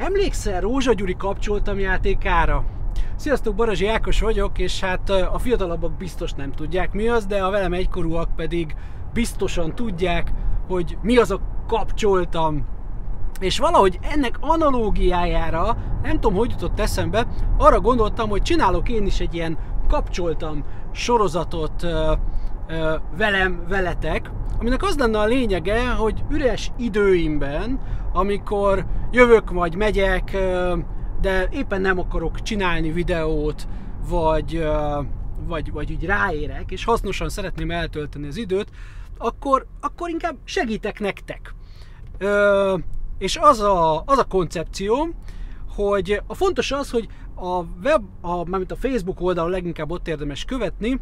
Emlékszel Rózsa Gyuri kapcsoltam játékára? Sziasztok, Barazsi Ákos vagyok, és hát a fiatalabbak biztos nem tudják mi az, de a velem egykorúak pedig biztosan tudják, hogy mi az a kapcsoltam. És valahogy ennek analógiájára, nem tudom, hogy jutott eszembe, arra gondoltam, hogy csinálok én is egy ilyen kapcsoltam sorozatot ö, ö, velem, veletek, aminek az lenne a lényege, hogy üres időimben, amikor jövök vagy megyek, de éppen nem akarok csinálni videót, vagy, vagy, vagy úgy ráérek, és hasznosan szeretném eltölteni az időt, akkor, akkor inkább segítek nektek. És az a, az a koncepció, hogy a fontos az, hogy a web, a, mármint a Facebook oldalon leginkább ott érdemes követni,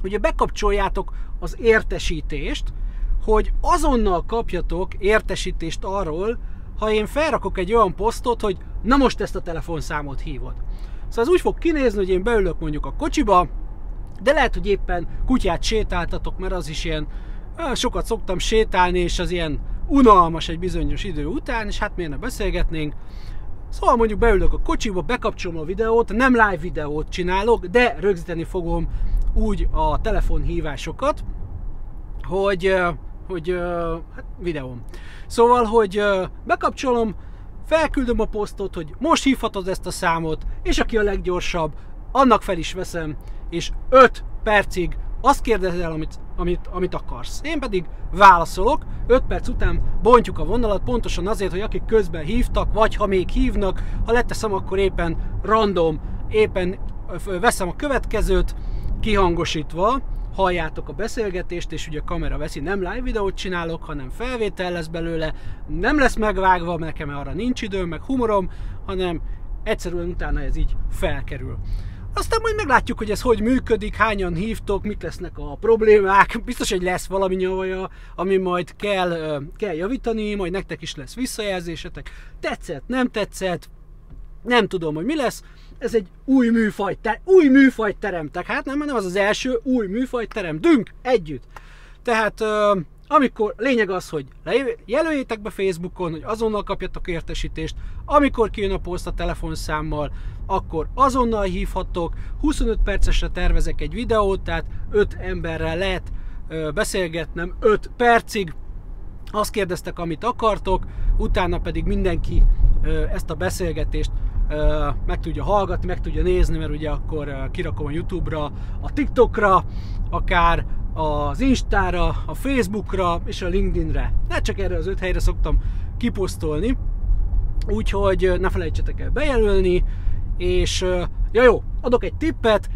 hogy bekapcsoljátok az értesítést, hogy azonnal kapjatok értesítést arról, ha én felrakok egy olyan posztot, hogy na most ezt a telefonszámot hívod. Szóval ez úgy fog kinézni, hogy én beülök mondjuk a kocsiba, de lehet, hogy éppen kutyát sétáltatok, mert az is ilyen, sokat szoktam sétálni, és az ilyen unalmas egy bizonyos idő után, és hát miért ne beszélgetnénk. Szóval mondjuk beülök a kocsiba, bekapcsolom a videót, nem live videót csinálok, de rögzíteni fogom úgy a telefonhívásokat, hogy, hogy hát videóm. Szóval, hogy bekapcsolom, felküldöm a posztot, hogy most hívhatod ezt a számot, és aki a leggyorsabb, annak fel is veszem, és 5 percig azt kérdezel, amit, amit, amit akarsz. Én pedig válaszolok, 5 perc után bontjuk a vonalat, pontosan azért, hogy akik közben hívtak, vagy ha még hívnak, ha leteszem, akkor éppen random, éppen veszem a következőt, kihangosítva, halljátok a beszélgetést, és ugye a kamera veszi, nem live videót csinálok, hanem felvétel lesz belőle, nem lesz megvágva, nekem arra nincs időm, meg humorom, hanem egyszerűen utána ez így felkerül. Aztán majd meglátjuk, hogy ez hogy működik, hányan hívtok, mik lesznek a problémák. Biztos, hogy lesz valami nyavaja, ami majd kell, kell javítani, majd nektek is lesz visszajelzésetek. Tetszett, nem tetszett, nem tudom, hogy mi lesz ez egy új műfajt, te, új műfajt teremtek. Hát nem, nem az az első, új műfajt teremtünk együtt. Tehát amikor lényeg az, hogy jelöljétek be Facebookon, hogy azonnal kapjatok értesítést, amikor kijön a poszt a telefonszámmal, akkor azonnal hívhattok, 25 percesre tervezek egy videót, tehát 5 emberrel lehet beszélgetnem 5 percig, azt kérdeztek, amit akartok, utána pedig mindenki ezt a beszélgetést meg tudja hallgatni, meg tudja nézni, mert ugye akkor kirakom a Youtube-ra, a TikTokra, akár az Instára, a Facebookra és a LinkedInre. Ne csak erre az öt helyre szoktam kiposztolni, úgyhogy ne felejtsetek el bejelölni, és ja jó, adok egy tippet,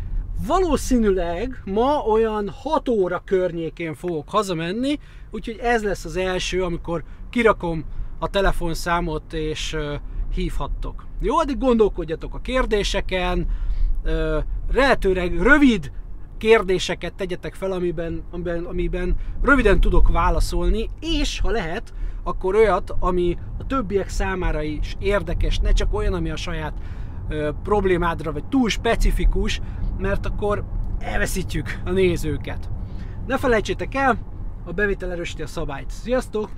valószínűleg ma olyan 6 óra környékén fogok hazamenni, úgyhogy ez lesz az első, amikor kirakom a telefonszámot, és hívhattok. Jó, addig gondolkodjatok a kérdéseken, lehetőleg rövid kérdéseket tegyetek fel, amiben, amiben, amiben röviden tudok válaszolni, és ha lehet, akkor olyat, ami a többiek számára is érdekes, ne csak olyan, ami a saját ö, problémádra, vagy túl specifikus, mert akkor elveszítjük a nézőket. Ne felejtsétek el, a bevétel erősíti a szabályt. Sziasztok!